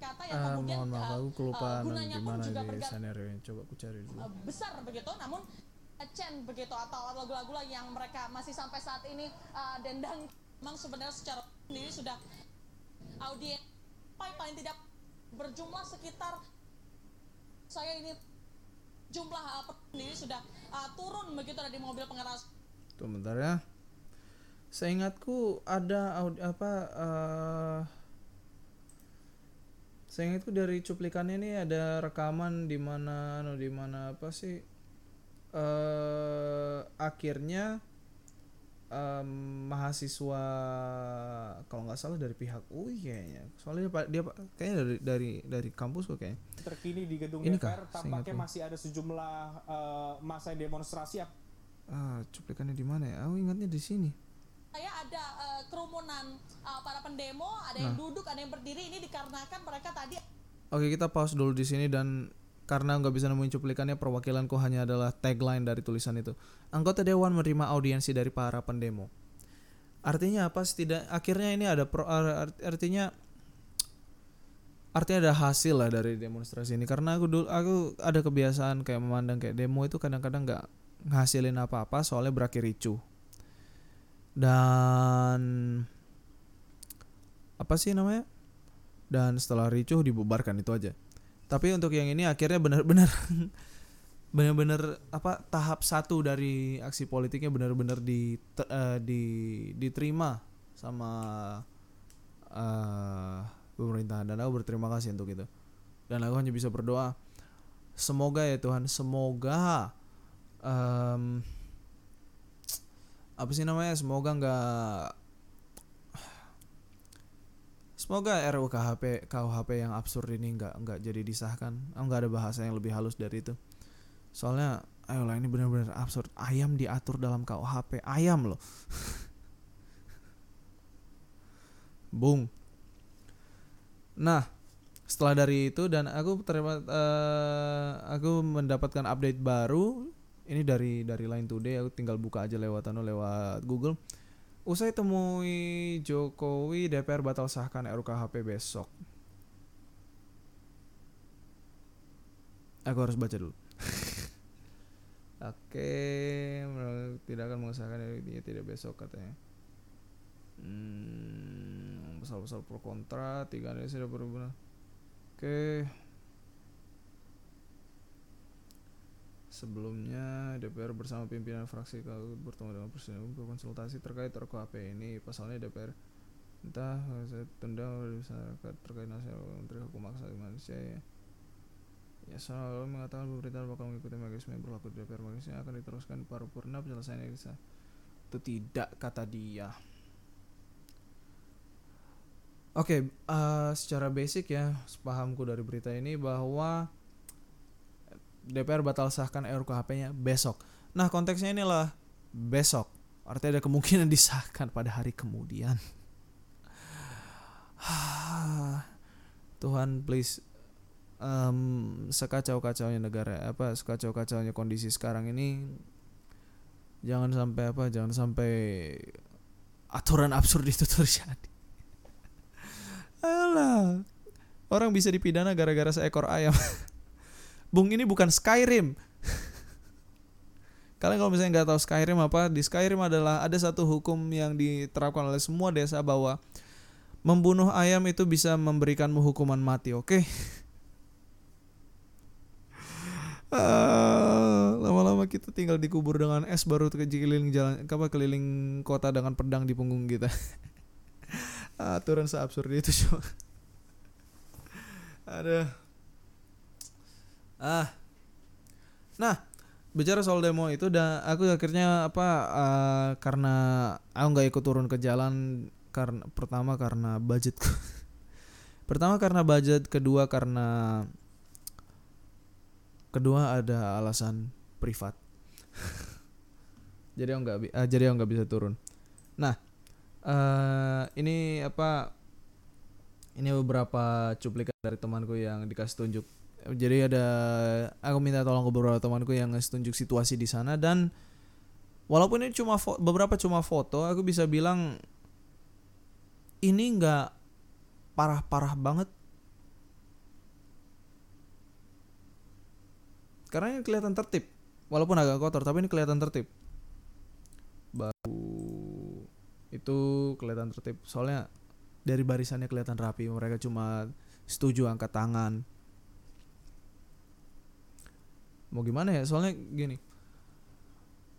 Speaker 2: kata yang
Speaker 1: Ah,
Speaker 2: kemudian
Speaker 1: mohon maaf
Speaker 2: uh,
Speaker 1: aku kelupaan
Speaker 2: uh, gunanya pun juga
Speaker 1: scenario ini. Coba aku cari dulu.
Speaker 2: uh, besar begitu namun uh, Chen begitu atau lagu-lagu yang mereka masih sampai saat ini uh, dendang memang sebenarnya secara sendiri sudah audiens paling tidak berjumlah sekitar saya ini jumlah uh, sendiri sudah uh, turun begitu dari mobil pengeras
Speaker 1: Tuh bentar ya. Seingatku ada aud- apa eh Seingatku dari cuplikannya ini ada rekaman di mana anu, di mana apa sih eh akhirnya em, mahasiswa kalau nggak salah dari pihak UI kayaknya. Soalnya dia, dia kayaknya dari dari dari kampus kok kayaknya.
Speaker 3: terkini di gedung
Speaker 1: Ini
Speaker 3: DPR tampaknya masih ada sejumlah eh, masa demonstrasi
Speaker 1: Ah, cuplikannya di mana ya? Aku ingatnya di sini.
Speaker 2: Kerumunan uh, para pendemo, ada yang
Speaker 1: Nah.
Speaker 2: duduk, ada yang berdiri. Ini dikarenakan mereka tadi
Speaker 1: Oke kita pause dulu di sini dan karena nggak bisa nemuin cuplikannya perwakilanku hanya adalah tagline dari tulisan itu. Anggota dewan menerima audiensi dari para pendemo. Artinya apa? Tidak akhirnya ini ada pro, ar- artinya artinya ada hasil lah dari demonstrasi ini karena aku dulu aku ada kebiasaan kayak memandang kayak demo itu kadang-kadang nggak ngasilin apa-apa soalnya berakhir ricuh dan apa sih namanya? Dan setelah ricuh dibubarkan itu aja. Tapi untuk yang ini akhirnya benar-benar benar-benar apa tahap satu dari aksi politiknya benar-benar di, eh, di diterima sama eh, pemerintahan. Dan aku berterima kasih untuk itu. Dan aku hanya bisa berdoa semoga ya Tuhan semoga em, apa sih namanya semoga nggak Semoga RUU KHP KUHP yang absurd ini nggak nggak jadi disahkan. Oh, nggak ada bahasa yang lebih halus dari itu. Soalnya, ayolah ini benar-benar absurd. Ayam diatur dalam KUHP. Ayam loh. Bung. Nah, setelah dari itu dan aku terima eh, aku mendapatkan update baru. Ini dari dari Line Today. Aku tinggal buka aja lewat anu lewat Google. Usai temui Jokowi, DPR batal sahkan RUKHP besok. Aku harus baca dulu. Oke, tidak akan mengesahkan RUU tidak besok katanya. Hmm, pasal-pasal pro kontra tiga ini sudah berubah. Oke. Sebelumnya DPR bersama pimpinan fraksi kalau bertemu dengan presiden berkonsultasi terkait RKUHP ini pasalnya DPR entah saya tunda masyarakat terkait nasihat Menteri Hukum Hak Asasi Manusia ya. Ya selalu mengatakan pemerintah bakal mengikuti mekanisme yang berlaku di DPR mekanisme akan diteruskan paripurna penyelesaian bisa itu tidak kata dia. Oke, eh, secara basic ya, sepahamku dari berita ini bahwa DPR batal sahkan RKUHP-nya besok. Nah, konteksnya inilah besok. Artinya ada kemungkinan disahkan pada hari kemudian. Tuhan please em, sekacau-kacaunya negara apa sekacau-kacaunya kondisi sekarang ini jangan sampai apa jangan sampai aturan absurd itu terjadi. Ayolah. Orang bisa dipidana gara-gara seekor ayam. Bung ini bukan Skyrim. Kalian kalau misalnya nggak tahu Skyrim apa, di Skyrim adalah ada satu hukum yang diterapkan oleh semua desa bahwa membunuh ayam itu bisa memberikanmu hukuman mati, oke? Ah, lama-lama kita tinggal dikubur dengan es baru ke keliling jalan apa keliling kota dengan pedang di punggung kita. Aturan seabsurd itu cuma. Ada. Ah. Nah, bicara soal demo itu dan aku akhirnya apa eh, karena aku nggak ikut turun ke jalan karena pertama karena budgetku Pertama karena budget, kedua karena kedua ada alasan privat. jadi aku nggak eh, jadi aku nggak bisa turun. Nah, eh ini apa? Ini beberapa cuplikan dari temanku yang dikasih tunjuk. Jadi ada aku minta tolong ke beberapa temanku yang tunjuk situasi di sana dan walaupun ini cuma beberapa cuma foto, aku bisa bilang ini nggak parah-parah banget. Karena ini kelihatan tertib, walaupun agak kotor, tapi ini kelihatan tertib. Baru itu kelihatan tertib, soalnya dari barisannya kelihatan rapi. Mereka cuma setuju angkat tangan. Mau gimana ya? Soalnya gini.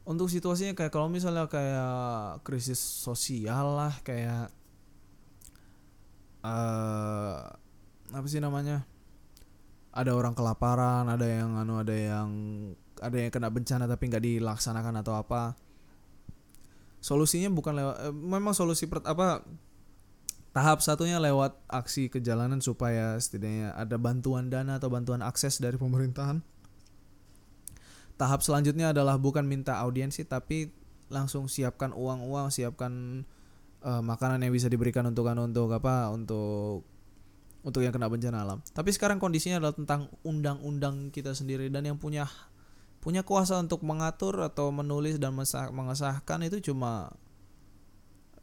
Speaker 1: Untuk situasinya kayak kalau misalnya kayak krisis sosial lah, kayak eh apa sih namanya? Ada orang kelaparan, ada yang anu, ada yang ada yang kena bencana tapi nggak dilaksanakan atau apa. Solusinya bukan lewat eh, memang solusi per, apa tahap satunya lewat aksi kejalanan supaya setidaknya ada bantuan dana atau bantuan akses dari pemerintahan. Tahap selanjutnya adalah bukan minta audiensi tapi langsung siapkan uang-uang, siapkan eh, makanan yang bisa diberikan untuk anu, untuk apa? Untuk untuk yang kena bencana alam. Tapi sekarang kondisinya adalah tentang undang-undang kita sendiri dan yang punya punya kuasa untuk mengatur atau menulis dan mengesahkan itu cuma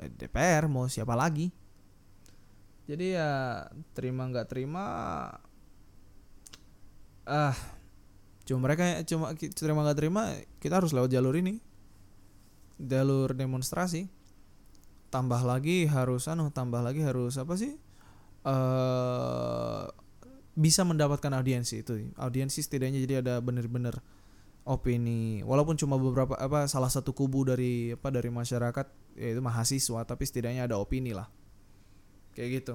Speaker 1: eh, DPR mau siapa lagi? Jadi ya terima nggak terima ah cuma mereka cuma terima nggak terima kita harus lewat jalur ini. Jalur demonstrasi. Tambah lagi harus anu tambah lagi harus apa sih? Eh bisa mendapatkan audiensi itu. Audiensi setidaknya jadi ada bener-bener opini. Walaupun cuma beberapa apa salah satu kubu dari apa dari masyarakat yaitu mahasiswa tapi setidaknya ada opini lah. Kayak gitu.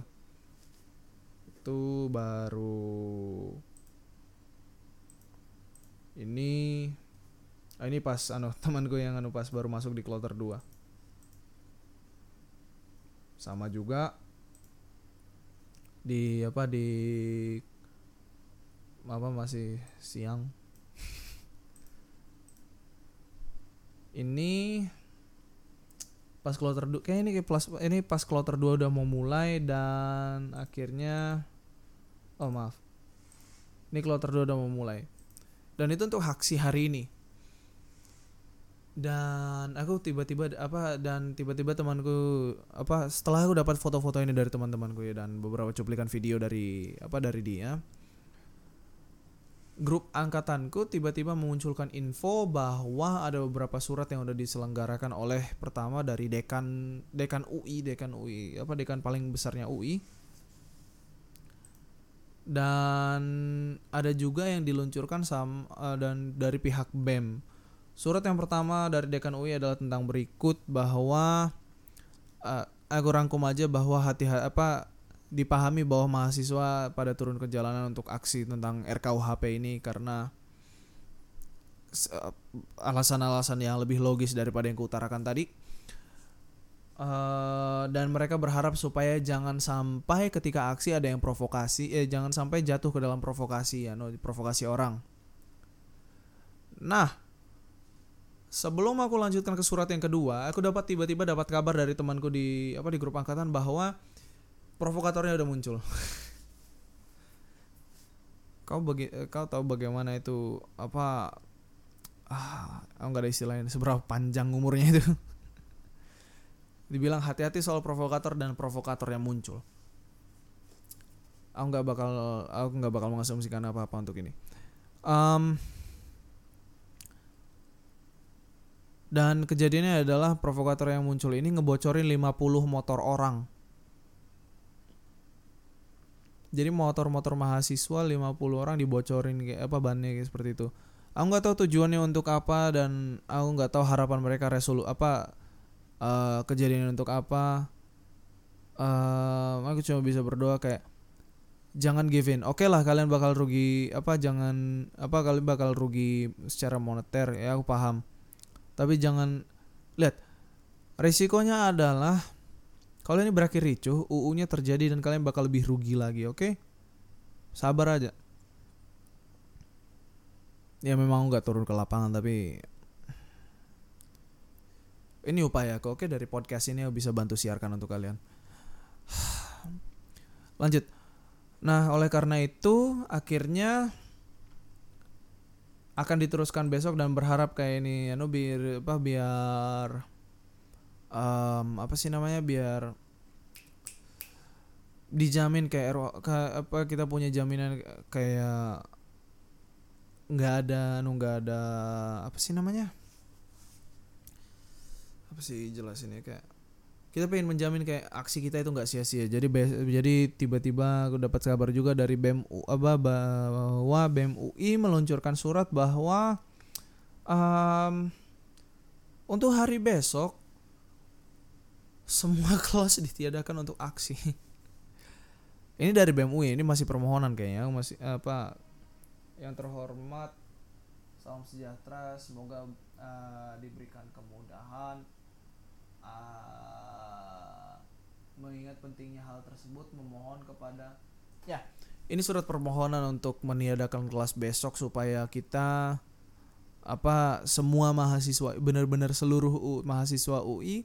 Speaker 1: Itu baru ini ah, ini pas anu teman gue yang anu pas baru masuk di kloter 2 sama juga di apa di apa masih siang. Ini pas kloter du kayak ini kayak plus ini pas kloter 2 udah mau mulai dan akhirnya oh maaf. Ini kloter 2 udah mau mulai dan itu untuk aksi hari ini. Dan aku tiba-tiba apa dan tiba-tiba temanku apa setelah aku dapat foto-foto ini dari teman-temanku ya dan beberapa cuplikan video dari apa dari dia grup angkatanku tiba-tiba memunculkan info bahwa ada beberapa surat yang udah diselenggarakan oleh pertama dari dekan dekan UI dekan UI apa dekan paling besarnya UI dan ada juga yang diluncurkan sam eh, dan dari pihak BEM surat yang pertama dari dekan UI adalah tentang berikut bahwa eh, aku rangkum aja bahwa hati apa dipahami bahwa mahasiswa pada turun ke jalanan untuk aksi tentang RKUHP ini karena se- alasan-alasan yang lebih logis daripada yang kuutarakan tadi. Eh, dan mereka berharap supaya jangan sampai ketika aksi ada yang provokasi, eh jangan sampai jatuh ke dalam provokasi ya, no, provokasi orang. Nah, sebelum aku lanjutkan ke surat yang kedua, aku dapat tiba-tiba dapat kabar dari temanku di apa di grup angkatan bahwa provokatornya udah muncul. kau bagi eh, kau tahu bagaimana itu apa ah nggak ada istilahnya seberapa panjang umurnya itu. Dibilang hati-hati soal provokator dan provokator yang muncul. Aku nggak bakal aku nggak bakal mengasumsikan apa-apa untuk ini. Em, dan kejadiannya adalah provokator yang muncul ini ngebocorin 50 motor orang. Jadi motor-motor mahasiswa 50 orang dibocorin kayak apa bannya kayak seperti itu. Aku nggak tahu tujuannya untuk apa dan aku nggak tahu harapan mereka resolu apa eh, kejadian untuk apa. Eh, aku cuma bisa berdoa kayak jangan give in. Oke lah kalian bakal rugi apa jangan apa kalian bakal rugi secara moneter ya aku paham. Tapi jangan lihat risikonya adalah Kalau ini berakhir ricuh, UU-nya terjadi dan kalian bakal lebih rugi lagi, oke? Sabar aja. Ya memang nggak turun ke lapangan tapi ini upaya kok oke dari podcast ini bisa bantu siarkan untuk kalian. Lanjut. Nah, oleh karena itu akhirnya akan diteruskan besok dan berharap kayak ini anu biar apa biar um, apa sih namanya biar dijamin kayak RO, ka- apa kita punya jaminan kayak nggak ada anu nggak ada apa sih namanya apa sih jelasin ya kayak kita pengen menjamin kayak aksi kita itu nggak sia-sia. Jadi jadi tiba-tiba aku dapat kabar juga dari BEM apa bahwa BEM UI meluncurkan surat bahwa um, untuk hari besok semua kelas ditiadakan untuk aksi. Ini dari BEM UI ini masih permohonan kayaknya. Masih apa yang terhormat salam sejahtera semoga uh, diberikan kemudahan uh, mengingat pentingnya hal tersebut memohon kepada ya. Ini surat permohonan untuk meniadakan kelas besok supaya kita apa semua mahasiswa benar-benar seluruh U, mahasiswa UI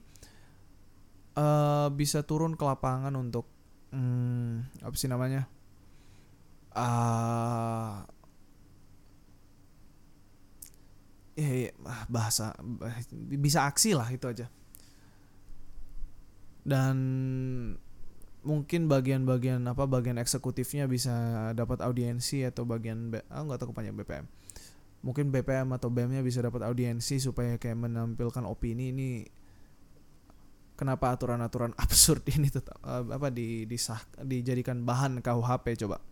Speaker 1: uh, bisa turun ke lapangan untuk hmm, apa sih namanya uh, ya, ya, ah, bahasa bah- bisa aksi lah itu aja dan mungkin bagian-bagian apa bagian eksekutifnya bisa dapat audiensi atau bagian ah nggak tahu kepanjang BPM mungkin BPM atau BEM-nya bisa dapat audiensi supaya kayak menampilkan opini ini kenapa aturan-aturan absurd ini tetap eh, apa di disah dijadikan bahan KUHP coba.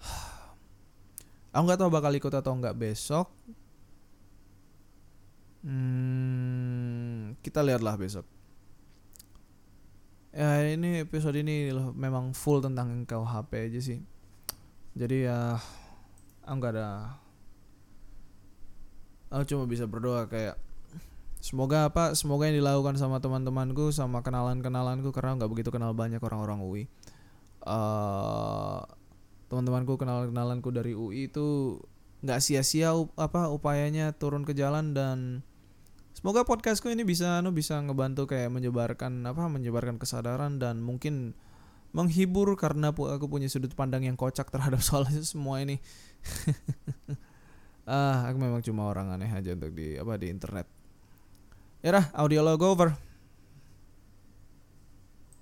Speaker 1: Aku nggak tahu bakal ikut atau nggak besok. Hmm, kita lihatlah besok ya ini episode ini loh memang full tentang KUHP aja sih. Jadi ya aku nggak ada aku cuma bisa berdoa kayak semoga apa semoga yang dilakukan sama teman-temanku sama kenalan-kenalanku karena nggak begitu kenal banyak orang-orang UI eh teman-temanku kenalan-kenalanku dari UI itu nggak sia-sia up- apa upayanya turun ke jalan dan semoga podcastku ini bisa anu bisa ngebantu kayak menyebarkan apa menyebarkan kesadaran dan mungkin menghibur karena aku punya sudut pandang yang kocak terhadap soal semua ini. Ah aku memang cuma orang aneh aja untuk di apa di internet. Ya audio logo over